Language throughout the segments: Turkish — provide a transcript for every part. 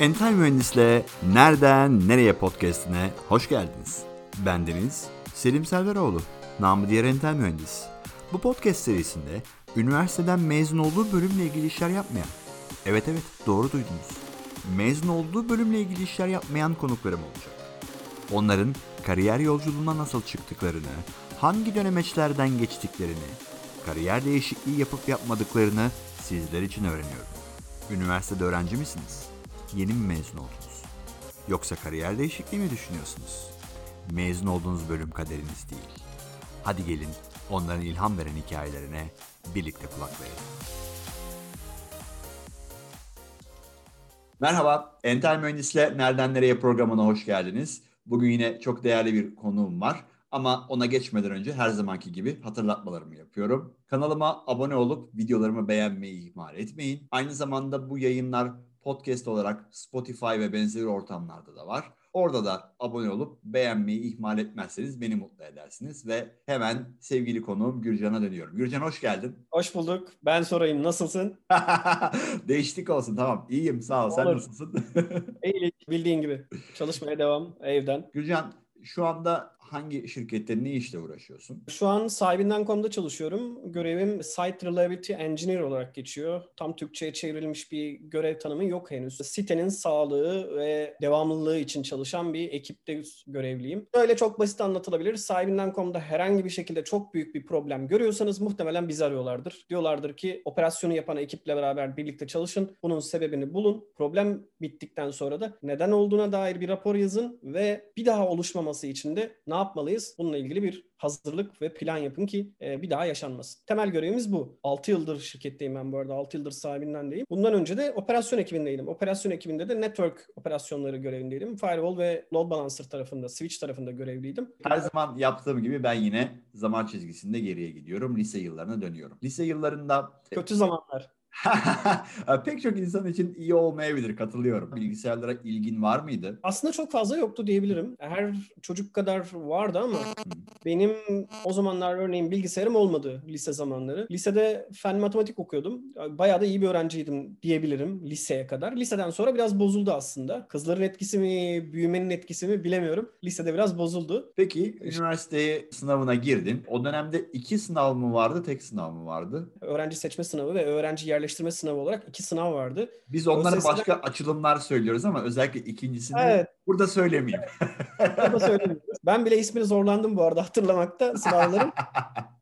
Entel Mühendis'le Nereden Nereye podcastine hoş geldiniz. Bendeniz Selim Selveroğlu, namı diğer Entel Mühendis. Bu podcast serisinde üniversiteden mezun olduğu bölümle ilgili işler yapmayan, evet evet doğru duydunuz, mezun olduğu bölümle ilgili işler yapmayan konuklarım olacak. Onların kariyer yolculuğuna nasıl çıktıklarını, hangi dönemeçlerden geçtiklerini, kariyer değişikliği yapıp yapmadıklarını sizler için öğreniyorum. Üniversitede öğrenci misiniz? Yeni mi mezun oldunuz? Yoksa kariyer değişikliği mi düşünüyorsunuz? Mezun olduğunuz bölüm kaderiniz değil. Hadi gelin onların ilham veren hikayelerine birlikte kulak verelim. Merhaba, Entel Mühendis'le Nereden Nereye programına hoş geldiniz. Bugün yine çok değerli bir konuğum var. Ama ona geçmeden önce her zamanki gibi hatırlatmalarımı yapıyorum. Kanalıma abone olup videolarımı beğenmeyi ihmal etmeyin. Aynı zamanda bu yayınlar podcast olarak Spotify ve benzeri ortamlarda da var. Orada da abone olup beğenmeyi ihmal etmezseniz beni mutlu edersiniz. Ve hemen sevgili konuğum Gürcan'a dönüyorum. Gürcan hoş geldin. Hoş bulduk. Ben sorayım nasılsın? Değişiklik olsun tamam. İyiyim sağ ol. Olur. Sen nasılsın? İyilik bildiğin gibi. Çalışmaya devam evden. Gürcan şu anda hangi şirkette ne işle uğraşıyorsun? Şu an sahibinden.com'da çalışıyorum. Görevim Site Reliability Engineer olarak geçiyor. Tam Türkçe'ye çevrilmiş bir görev tanımı yok henüz. Sitenin sağlığı ve devamlılığı için çalışan bir ekipte görevliyim. Öyle çok basit anlatılabilir. Sahibinden.com'da herhangi bir şekilde çok büyük bir problem görüyorsanız muhtemelen bizi arıyorlardır. Diyorlardır ki operasyonu yapan ekiple beraber birlikte çalışın. Bunun sebebini bulun. Problem bittikten sonra da neden olduğuna dair bir rapor yazın ve bir daha oluşmaması için de ne yapmalıyız? Bununla ilgili bir hazırlık ve plan yapın ki e, bir daha yaşanmasın. Temel görevimiz bu. 6 yıldır şirketteyim ben bu arada. 6 yıldır sahibinden deyim. Bundan önce de operasyon ekibindeydim. Operasyon ekibinde de network operasyonları görevindeydim. Firewall ve load balancer tarafında, switch tarafında görevliydim. Her zaman yaptığım gibi ben yine zaman çizgisinde geriye gidiyorum. Lise yıllarına dönüyorum. Lise yıllarında... Kötü zamanlar. Pek çok insan için iyi olmayabilir katılıyorum. Bilgisayarlara ilgin var mıydı? Aslında çok fazla yoktu diyebilirim. Her çocuk kadar vardı ama benim o zamanlar örneğin bilgisayarım olmadı lise zamanları. Lisede fen matematik okuyordum. Bayağı da iyi bir öğrenciydim diyebilirim liseye kadar. Liseden sonra biraz bozuldu aslında. Kızların etkisi mi, büyümenin etkisi mi bilemiyorum. Lisede biraz bozuldu. Peki üniversiteye sınavına girdin. O dönemde iki sınav mı vardı, tek sınav mı vardı? Öğrenci seçme sınavı ve öğrenci yer yerleştirme sınavı olarak iki sınav vardı. Biz onlara Özellikle... başka açılımlar söylüyoruz ama özellikle ikincisini evet. burada söylemeyeyim. burada söylemeyeyim. Ben bile ismini zorlandım bu arada hatırlamakta sınavların.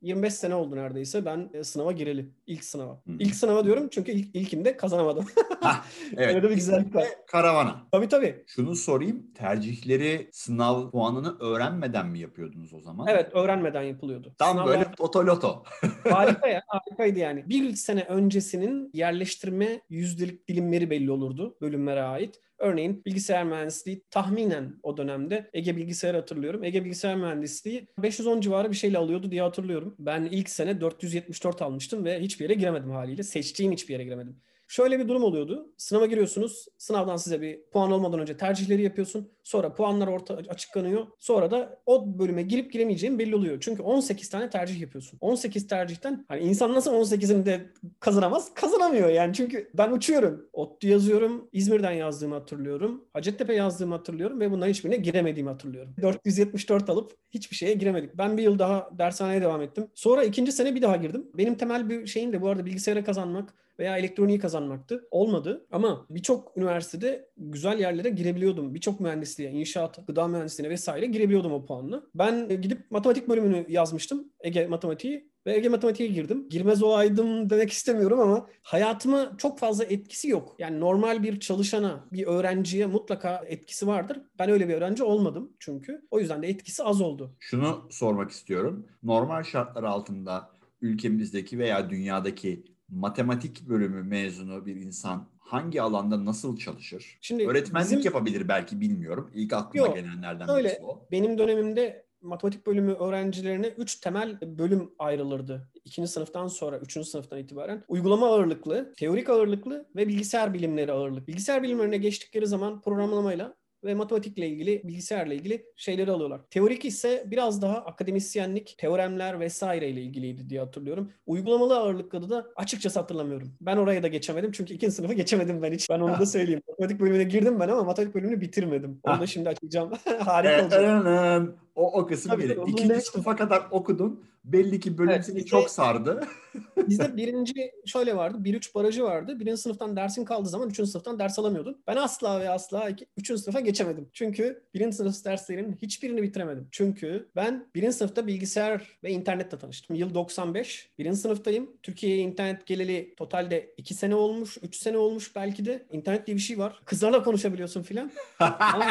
25 sene oldu neredeyse ben e, sınava gireli. ilk sınava. Hmm. İlk sınava diyorum çünkü ilk, ilkinde kazanamadım. evet. Öyle bir güzellik var. Karavana. Tabii tabii. Şunu sorayım. Tercihleri sınav puanını öğrenmeden mi yapıyordunuz o zaman? Evet öğrenmeden yapılıyordu. Tam Sınavlar... böyle otoloto. harika ya. Harikaydı yani. Bir sene öncesinin yerleştirme yüzdelik dilimleri belli olurdu bölümlere ait. Örneğin bilgisayar mühendisliği tahminen o dönemde Ege Bilgisayar hatırlıyorum. Ege Bilgisayar Mühendisliği 510 civarı bir şeyle alıyordu diye hatırlıyorum. Ben ilk sene 474 almıştım ve hiçbir yere giremedim haliyle. Seçtiğim hiçbir yere giremedim. Şöyle bir durum oluyordu. Sınava giriyorsunuz. Sınavdan size bir puan olmadan önce tercihleri yapıyorsun. Sonra puanlar orta açıklanıyor. Sonra da o bölüme girip giremeyeceğin belli oluyor. Çünkü 18 tane tercih yapıyorsun. 18 tercihten hani insan nasıl 18'ini de kazanamaz? Kazanamıyor yani. Çünkü ben uçuyorum. ODTÜ yazıyorum. İzmir'den yazdığımı hatırlıyorum. Hacettepe yazdığımı hatırlıyorum ve bunların hiçbirine giremediğimi hatırlıyorum. 474 alıp hiçbir şeye giremedik. Ben bir yıl daha dershaneye devam ettim. Sonra ikinci sene bir daha girdim. Benim temel bir şeyim de bu arada bilgisayara kazanmak veya elektroniği kazanmaktı. Olmadı ama birçok üniversitede güzel yerlere girebiliyordum. Birçok mühendisliğe, inşaat, gıda mühendisliğine vesaire girebiliyordum o puanla. Ben gidip matematik bölümünü yazmıştım. Ege matematiği ve Ege Matematiğe girdim. Girmez olaydım demek istemiyorum ama hayatıma çok fazla etkisi yok. Yani normal bir çalışana, bir öğrenciye mutlaka etkisi vardır. Ben öyle bir öğrenci olmadım çünkü. O yüzden de etkisi az oldu. Şunu sormak istiyorum. Normal şartlar altında ülkemizdeki veya dünyadaki matematik bölümü mezunu bir insan hangi alanda nasıl çalışır? Şimdi Öğretmenlik bizim... yapabilir belki bilmiyorum. İlk aklıma Yok, gelenlerden öyle. birisi o. Benim dönemimde matematik bölümü öğrencilerine üç temel bölüm ayrılırdı. İkinci sınıftan sonra, üçüncü sınıftan itibaren. Uygulama ağırlıklı, teorik ağırlıklı ve bilgisayar bilimleri ağırlık. Bilgisayar bilimlerine geçtikleri zaman programlamayla ve matematikle ilgili, bilgisayarla ilgili şeyleri alıyorlar. Teorik ise biraz daha akademisyenlik, teoremler vesaire ile ilgiliydi diye hatırlıyorum. Uygulamalı ağırlıklı da açıkçası hatırlamıyorum. Ben oraya da geçemedim çünkü ikinci sınıfı geçemedim ben hiç. Ben onu da söyleyeyim. Matematik bölümüne girdim ben ama matematik bölümünü bitirmedim. Onu da şimdi açacağım. Harika olacak. O, o kısım Tabii, bile. tabii, İkinci uzun sınıfa kadar okudun. Belli ki bölüm Evet, seni bizde- çok sardı. Bizde birinci şöyle vardı. 1-3 barajı vardı. Birinci sınıftan dersin kaldığı zaman üçüncü sınıftan ders alamıyordun. Ben asla ve asla iki- üçüncü sınıfa geçemedim. Çünkü birinci sınıf derslerinin hiçbirini bitiremedim. Çünkü ben birinci sınıfta bilgisayar ve internetle tanıştım. Yıl 95. Birinci sınıftayım. Türkiye'ye internet geleli totalde 2 sene olmuş, 3 sene olmuş belki de. İnternet diye bir şey var. Kızlarla konuşabiliyorsun filan. Ama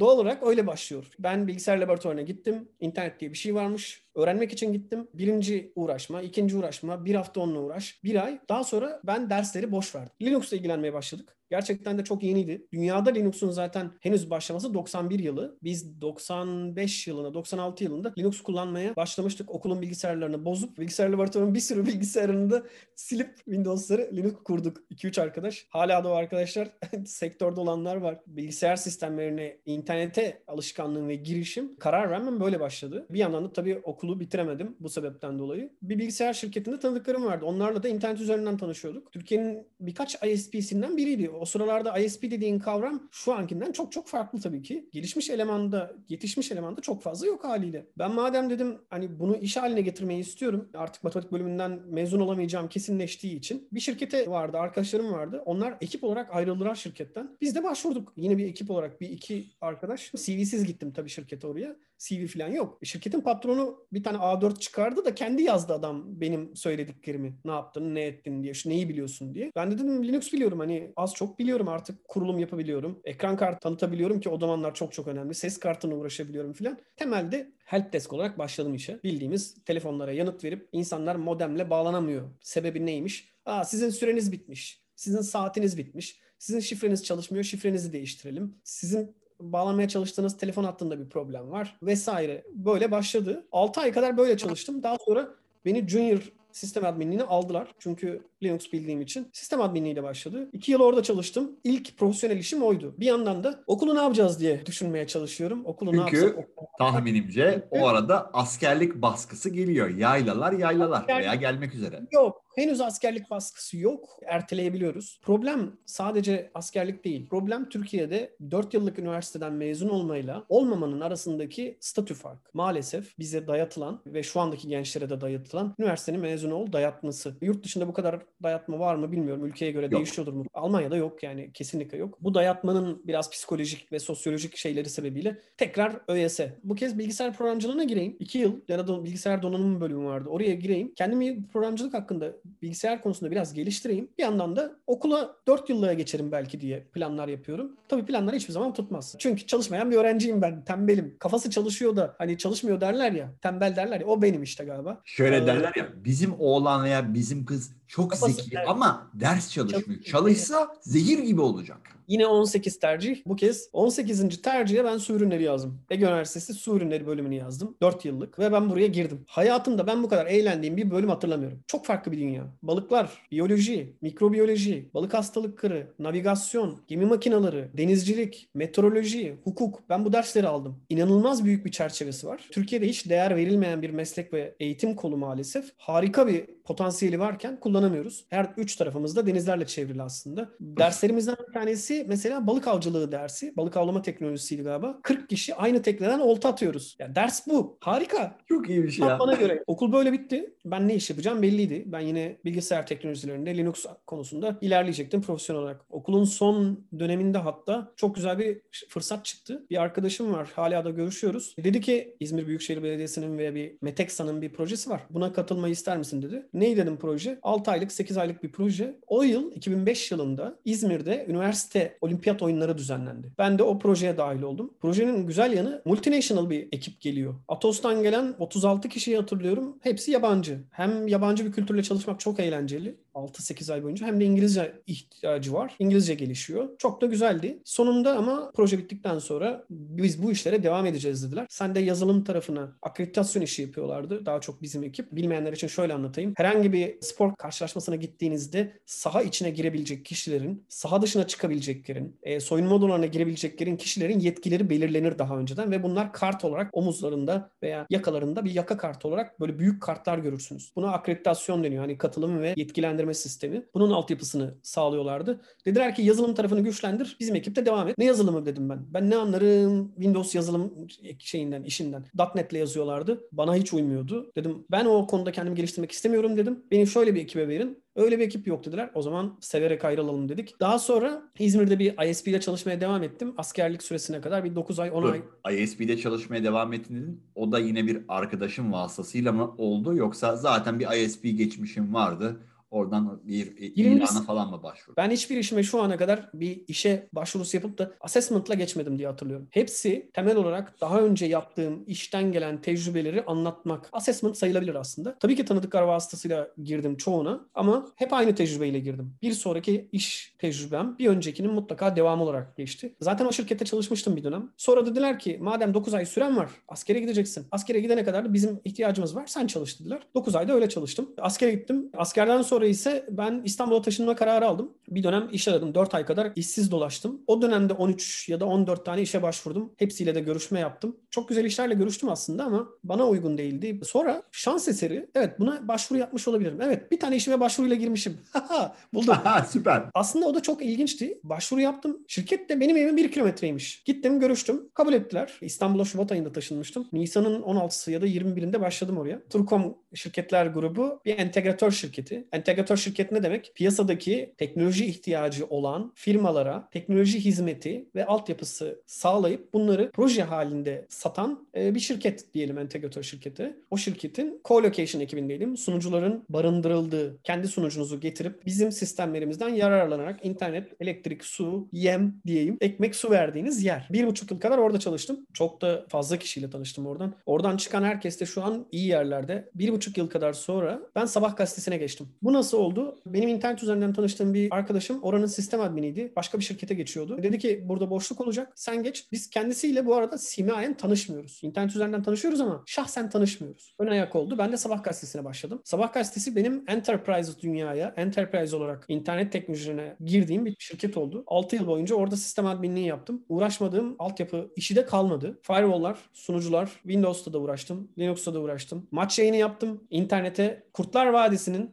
doğal olarak öyle başlıyor. Ben bilgisayar laboratuvarına gittim. İnternet diye bir şey varmış. Öğrenmek için gittim. Birinci uğraşma, ikinci uğraşma, bir hafta onunla uğraş, bir ay. Daha sonra ben dersleri boş verdim. Linux'la ilgilenmeye başladık. Gerçekten de çok yeniydi. Dünyada Linux'un zaten henüz başlaması 91 yılı. Biz 95 yılında, 96 yılında Linux kullanmaya başlamıştık. Okulun bilgisayarlarını bozup bilgisayar laboratuvarının bir sürü bilgisayarını da silip Windows'ları Linux kurduk. 2-3 arkadaş. Hala da o arkadaşlar sektörde olanlar var. Bilgisayar sistemlerine, internete alışkanlığım ve girişim karar vermem böyle başladı. Bir yandan da tabii okulu bitiremedim bu sebepten dolayı. Bir bilgisayar şirketinde tanıdıklarım vardı. Onlarla da internet üzerinden tanışıyorduk. Türkiye'nin birkaç ISP'sinden biriydi. O sırada ISP dediğin kavram şu ankinden çok çok farklı tabii ki. Gelişmiş elemanda, yetişmiş elemanda çok fazla yok haliyle. Ben madem dedim hani bunu iş haline getirmeyi istiyorum. Artık matematik bölümünden mezun olamayacağım kesinleştiği için. Bir şirkete vardı, arkadaşlarım vardı. Onlar ekip olarak ayrıldılar şirketten. Biz de başvurduk. Yine bir ekip olarak bir iki arkadaş. CV'siz gittim tabii şirkete oraya. CV falan yok. Şirketin patronu bir tane A4 çıkardı da kendi yazdı adam benim söylediklerimi. Ne yaptın, ne ettin diye, şu neyi biliyorsun diye. Ben de dedim Linux biliyorum hani az çok biliyorum artık kurulum yapabiliyorum. Ekran kartı tanıtabiliyorum ki o zamanlar çok çok önemli. Ses kartına uğraşabiliyorum filan. Temelde helpdesk olarak başladım işe. Bildiğimiz telefonlara yanıt verip insanlar modemle bağlanamıyor. Sebebi neymiş? Aa sizin süreniz bitmiş. Sizin saatiniz bitmiş. Sizin şifreniz çalışmıyor. Şifrenizi değiştirelim. Sizin bağlanmaya çalıştığınız telefon hattında bir problem var vesaire. Böyle başladı. 6 ay kadar böyle çalıştım. Daha sonra beni junior sistem adminliğine aldılar. Çünkü Linux bildiğim için. Sistem adminliğiyle başladı. 2 yıl orada çalıştım. İlk profesyonel işim oydu. Bir yandan da okulu ne yapacağız diye düşünmeye çalışıyorum. Okulu ne Çünkü yapsak? tahminimce o arada askerlik baskısı geliyor. Yaylalar yaylalar Asker- veya gelmek üzere. Yok. Henüz askerlik baskısı yok. Erteleyebiliyoruz. Problem sadece askerlik değil. Problem Türkiye'de 4 yıllık üniversiteden mezun olmayla olmamanın arasındaki statü fark. Maalesef bize dayatılan ve şu andaki gençlere de dayatılan üniversitenin mezun ol dayatması. Yurt dışında bu kadar dayatma var mı bilmiyorum. Ülkeye göre Yok. değişiyordur mu? Almanya'da yok yani kesinlikle yok. Bu dayatmanın biraz psikolojik ve sosyolojik şeyleri sebebiyle tekrar ÖYS. Bu kez bilgisayar programcılığına gireyim. 2 yıl ya da bilgisayar donanımı bölümü vardı. Oraya gireyim. Kendimi programcılık hakkında bilgisayar konusunda biraz geliştireyim. Bir yandan da okula 4 yıllığa geçerim belki diye planlar yapıyorum. Tabii planlar hiçbir zaman tutmaz. Çünkü çalışmayan bir öğrenciyim ben. Tembelim. Kafası çalışıyor da hani çalışmıyor derler ya. Tembel derler ya. O benim işte galiba. Şöyle Ee, derler ya bizim oğlan veya bizim kız çok Kafası- zeki ama ders çalışmıyor. Çalışsa zehir gibi olacak. Yine 18 tercih. Bu kez 18. tercihe ben su ürünleri yazdım. Ege Üniversitesi su ürünleri bölümünü yazdım. 4 yıllık ve ben buraya girdim. Hayatımda ben bu kadar eğlendiğim bir bölüm hatırlamıyorum. Çok farklı bir dünya. Balıklar, biyoloji, mikrobiyoloji, balık hastalıkları, navigasyon, gemi makineleri, denizcilik, meteoroloji, hukuk. Ben bu dersleri aldım. İnanılmaz büyük bir çerçevesi var. Türkiye'de hiç değer verilmeyen bir meslek ve eğitim kolu maalesef. Harika bir potansiyeli varken kullanamıyoruz. Her üç tarafımız da denizlerle çevrili aslında. Derslerimizden bir tanesi mesela balık avcılığı dersi. Balık avlama teknolojisiydi galiba. 40 kişi aynı tekneden olta atıyoruz. Ya ders bu. Harika. Çok iyi bir şey ya. bana göre. Okul böyle bitti. Ben ne iş yapacağım belliydi. Ben yine bilgisayar teknolojilerinde Linux konusunda ilerleyecektim profesyonel olarak. Okulun son döneminde hatta çok güzel bir fırsat çıktı. Bir arkadaşım var. Hala da görüşüyoruz. Dedi ki İzmir Büyükşehir Belediyesi'nin ve bir Meteksa'nın bir projesi var. Buna katılmayı ister misin dedi. Ney dedim proje? 6 aylık 8 aylık bir proje. O yıl 2005 yılında İzmir'de üniversite olimpiyat oyunları düzenlendi. Ben de o projeye dahil oldum. Projenin güzel yanı multinational bir ekip geliyor. Atos'tan gelen 36 kişiyi hatırlıyorum. Hepsi yabancı. Hem yabancı bir kültürle çalışmak çok eğlenceli. 6-8 ay boyunca hem de İngilizce ihtiyacı var. İngilizce gelişiyor. Çok da güzeldi. Sonunda ama proje bittikten sonra biz bu işlere devam edeceğiz dediler. Sen de yazılım tarafına akreditasyon işi yapıyorlardı. Daha çok bizim ekip. Bilmeyenler için şöyle anlatayım. Herhangi bir spor karşılaşmasına gittiğinizde saha içine girebilecek kişilerin, saha dışına çıkabileceklerin, e, soyunma odalarına girebileceklerin kişilerin yetkileri belirlenir daha önceden ve bunlar kart olarak omuzlarında veya yakalarında bir yaka kartı olarak böyle büyük kartlar görürsünüz. Buna akreditasyon deniyor. Hani katılım ve yetkilendirme sistemi. Bunun altyapısını sağlıyorlardı. Dediler ki yazılım tarafını güçlendir. Bizim ekipte devam et. Ne yazılımı dedim ben. Ben ne anlarım Windows yazılım şeyinden, işinden. .NET'le yazıyorlardı. Bana hiç uymuyordu. Dedim ben o konuda kendimi geliştirmek istemiyorum dedim. Beni şöyle bir ekibe verin. Öyle bir ekip yok dediler. O zaman severek ayrılalım dedik. Daha sonra İzmir'de bir ISP'de çalışmaya devam ettim. Askerlik süresine kadar bir 9 ay 10 Dur, ay. ISP'de çalışmaya devam ettin. O da yine bir arkadaşın vasıtasıyla mı oldu yoksa zaten bir ISP geçmişin vardı. Oradan bir Birincisi- ilana falan mı başvurdun? Ben hiçbir işime şu ana kadar bir işe başvurusu yapıp da assessment'la geçmedim diye hatırlıyorum. Hepsi temel olarak daha önce yaptığım işten gelen tecrübeleri anlatmak. Assessment sayılabilir aslında. Tabii ki tanıdıklar vasıtasıyla girdim çoğuna ama hep aynı tecrübeyle girdim. Bir sonraki iş tecrübem bir öncekinin mutlaka devam olarak geçti. Zaten o şirkette çalışmıştım bir dönem. Sonra dediler ki madem 9 ay süren var askere gideceksin. Askere gidene kadar da bizim ihtiyacımız var sen çalış dediler. 9 ayda öyle çalıştım. Askere gittim. Askerden sonra ise ben İstanbul'a taşınma kararı aldım. Bir dönem iş aradım. 4 ay kadar işsiz dolaştım. O dönemde 13 ya da 14 tane işe başvurdum. Hepsiyle de görüşme yaptım. Çok güzel işlerle görüştüm aslında ama bana uygun değildi. Sonra şans eseri evet buna başvuru yapmış olabilirim. Evet bir tane işime başvuruyla girmişim. Buldum. Süper. Aslında o da çok ilginçti. Başvuru yaptım. Şirket de benim evim bir kilometreymiş. Gittim görüştüm. Kabul ettiler. İstanbul'a Şubat ayında taşınmıştım. Nisan'ın 16'sı ya da 21'inde başladım oraya. Turkom şirketler grubu bir entegratör şirketi. Entegratör şirket ne demek? Piyasadaki teknoloji ihtiyacı olan firmalara teknoloji hizmeti ve altyapısı sağlayıp bunları proje halinde satan e, bir şirket diyelim entegratör şirketi. O şirketin co-location ekibindeydim. Sunucuların barındırıldığı, kendi sunucunuzu getirip bizim sistemlerimizden yararlanarak internet, elektrik, su, yem diyeyim, ekmek, su verdiğiniz yer. Bir buçuk yıl kadar orada çalıştım. Çok da fazla kişiyle tanıştım oradan. Oradan çıkan herkes de şu an iyi yerlerde. Bir buçuk yıl kadar sonra ben Sabah gazetesine geçtim. Bu nasıl oldu? Benim internet üzerinden tanıştığım bir arkadaşım oranın sistem adminiydi. Başka bir şirkete geçiyordu. Dedi ki burada boşluk olacak. Sen geç. Biz kendisiyle bu arada simayen tanışmıyoruz. İnternet üzerinden tanışıyoruz ama şahsen tanışmıyoruz. Ön ayak oldu. Ben de Sabah gazetesine başladım. Sabah gazetesi benim enterprise dünyaya, enterprise olarak internet teknolojilerine girdiğim bir şirket oldu. 6 yıl boyunca orada sistem adminliği yaptım. Uğraşmadığım altyapı işi de kalmadı. Firewall'lar, sunucular, Windows'ta da uğraştım. Linux'ta da uğraştım. Maç yayını yaptım. İnternete Kurtlar Vadisi'nin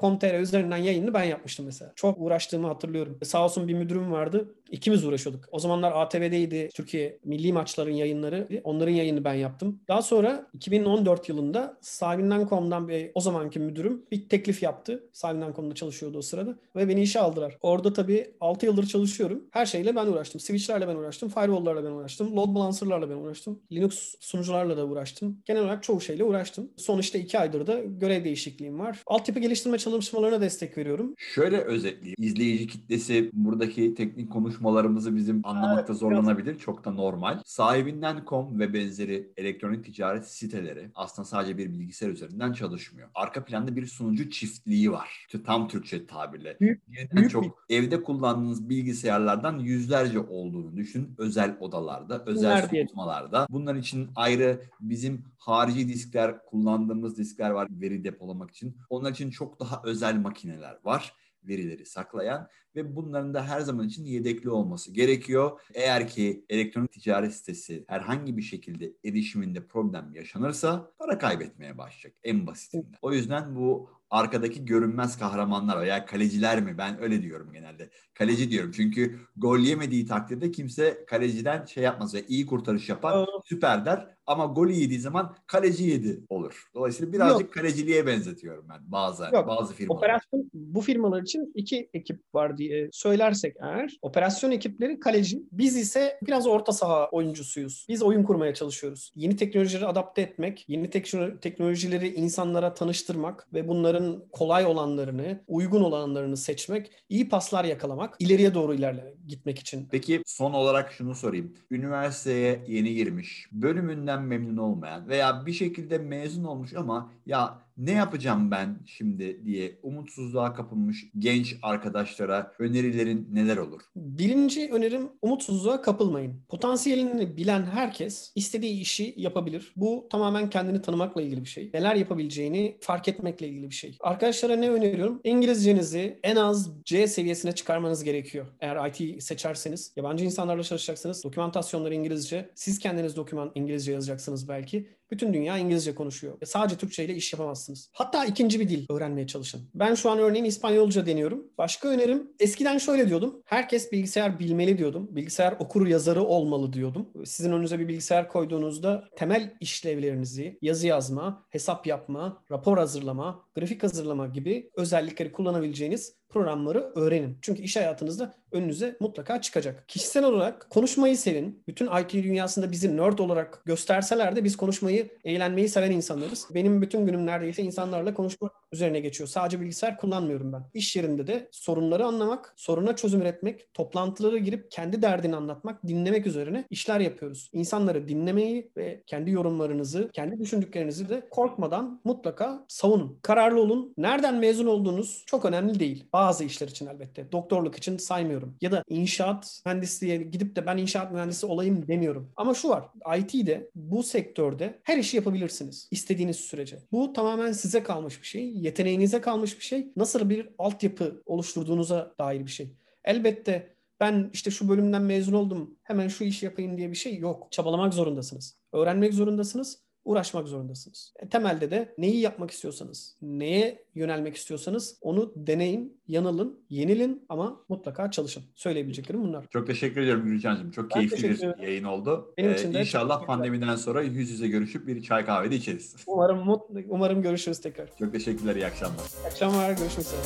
sabah.com.tr üzerinden yayınını ben yapmıştım mesela. Çok uğraştığımı hatırlıyorum. Sağ olsun bir müdürüm vardı. İkimiz uğraşıyorduk. O zamanlar ATV'deydi Türkiye milli maçların yayınları. Onların yayını ben yaptım. Daha sonra 2014 yılında sahibinden.com'dan bir o zamanki müdürüm bir teklif yaptı. Sahibinden.com'da çalışıyordu o sırada ve beni işe aldılar. Orada tabii 6 yıldır çalışıyorum. Her şeyle ben uğraştım. Switch'lerle ben uğraştım. Firewall'larla ben uğraştım. Load balancer'larla ben uğraştım. Linux sunucularla da uğraştım. Genel olarak çoğu şeyle uğraştım. Son işte 2 aydır da görev değişikliğim var. Altyapı geliştirme çalışmalarına destek veriyorum. Şöyle özetleyeyim. İzleyici kitlesi buradaki teknik konuşmalarımızı bizim anlamakta zorlanabilir. Çok da normal. Sahibinden.com ve benzeri elektronik ticaret siteleri aslında sadece bir bilgisayar üzerinden çalışmıyor. Arka planda bir sunucu çiftliği var. Tam Türkçe tabirle. Büyük- büyük çok evde kullandığınız bilgisayarlardan yüzlerce olduğunu düşün. Özel odalarda, özel soğutmalarda. Bunlar için ayrı bizim harici diskler, kullandığımız diskler var veri depolamak için. Onlar için çok daha özel makineler var. Verileri saklayan ve bunların da her zaman için yedekli olması gerekiyor. Eğer ki elektronik ticaret sitesi herhangi bir şekilde erişiminde problem yaşanırsa para kaybetmeye başlayacak en basitinden. O yüzden bu arkadaki görünmez kahramanlar veya kaleciler mi? Ben öyle diyorum genelde. Kaleci diyorum çünkü gol yemediği takdirde kimse kaleciden şey yapmaz ve iyi kurtarış yapar süper der ama golü yediği zaman kaleci yedi olur. Dolayısıyla birazcık kaleciliğe benzetiyorum ben bazen Yok. bazı firmalar. Operasyon bu firmalar için iki ekip var diye söylersek eğer operasyon ekipleri kaleci biz ise biraz orta saha oyuncusuyuz. Biz oyun kurmaya çalışıyoruz. Yeni teknolojileri adapte etmek, yeni tekno- teknolojileri insanlara tanıştırmak ve bunların kolay olanlarını, uygun olanlarını seçmek, iyi paslar yakalamak, ileriye doğru ilerle gitmek için. Peki son olarak şunu sorayım. Üniversiteye yeni girmiş, bölümünden memnun olmayan veya bir şekilde mezun olmuş ama ya ne yapacağım ben şimdi diye umutsuzluğa kapılmış genç arkadaşlara önerilerin neler olur? Birinci önerim umutsuzluğa kapılmayın. Potansiyelini bilen herkes istediği işi yapabilir. Bu tamamen kendini tanımakla ilgili bir şey. Neler yapabileceğini fark etmekle ilgili bir şey. Arkadaşlara ne öneriyorum? İngilizcenizi en az C seviyesine çıkarmanız gerekiyor. Eğer IT seçerseniz, yabancı insanlarla çalışacaksınız. Dokümantasyonları İngilizce. Siz kendiniz doküman İngilizce yazacaksınız belki. Bütün dünya İngilizce konuşuyor. Sadece Türkçe ile iş yapamazsınız. Hatta ikinci bir dil öğrenmeye çalışın. Ben şu an örneğin İspanyolca deniyorum. Başka önerim eskiden şöyle diyordum. Herkes bilgisayar bilmeli diyordum. Bilgisayar okur yazarı olmalı diyordum. Sizin önünüze bir bilgisayar koyduğunuzda temel işlevlerinizi yazı yazma, hesap yapma, rapor hazırlama, grafik hazırlama gibi özellikleri kullanabileceğiniz programları öğrenin. Çünkü iş hayatınızda önünüze mutlaka çıkacak. Kişisel olarak konuşmayı sevin. Bütün IT dünyasında bizi nerd olarak gösterseler de biz konuşmayı, eğlenmeyi seven insanlarız. Benim bütün günüm neredeyse insanlarla konuşma üzerine geçiyor. Sadece bilgisayar kullanmıyorum ben. İş yerinde de sorunları anlamak, soruna çözüm üretmek, toplantılara girip kendi derdini anlatmak, dinlemek üzerine işler yapıyoruz. İnsanları dinlemeyi ve kendi yorumlarınızı, kendi düşündüklerinizi de korkmadan mutlaka savunun. Kararlı olun. Nereden mezun olduğunuz çok önemli değil. Bazı işler için elbette. Doktorluk için saymıyorum. Ya da inşaat mühendisliğe gidip de ben inşaat mühendisi olayım demiyorum. Ama şu var. IT'de bu sektörde her işi yapabilirsiniz. istediğiniz sürece. Bu tamamen size kalmış bir şey. Yeteneğinize kalmış bir şey. Nasıl bir altyapı oluşturduğunuza dair bir şey. Elbette ben işte şu bölümden mezun oldum hemen şu işi yapayım diye bir şey yok. Çabalamak zorundasınız. Öğrenmek zorundasınız uğraşmak zorundasınız. E, temelde de neyi yapmak istiyorsanız, neye yönelmek istiyorsanız onu deneyin, yanılın, yenilin ama mutlaka çalışın. Söyleyebileceklerim bunlar. Çok teşekkür ediyorum Gülcan'cığım. Çok ben keyifli bir yayın oldu. Benim ee, için de İnşallah pandemiden sonra yüz yüze görüşüp bir çay kahve de içeriz. Umarım umarım görüşürüz tekrar. Çok teşekkürler. İyi akşamlar. İyi akşamlar. Görüşmek üzere.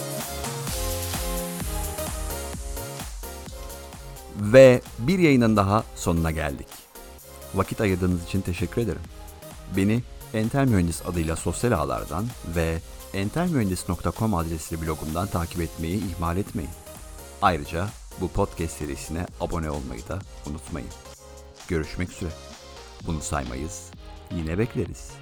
Ve bir yayının daha sonuna geldik. Vakit ayırdığınız için teşekkür ederim. Beni Entel Mühendis adıyla sosyal ağlardan ve entelmühendis.com adresli blogumdan takip etmeyi ihmal etmeyin. Ayrıca bu podcast serisine abone olmayı da unutmayın. Görüşmek üzere. Bunu saymayız, yine bekleriz.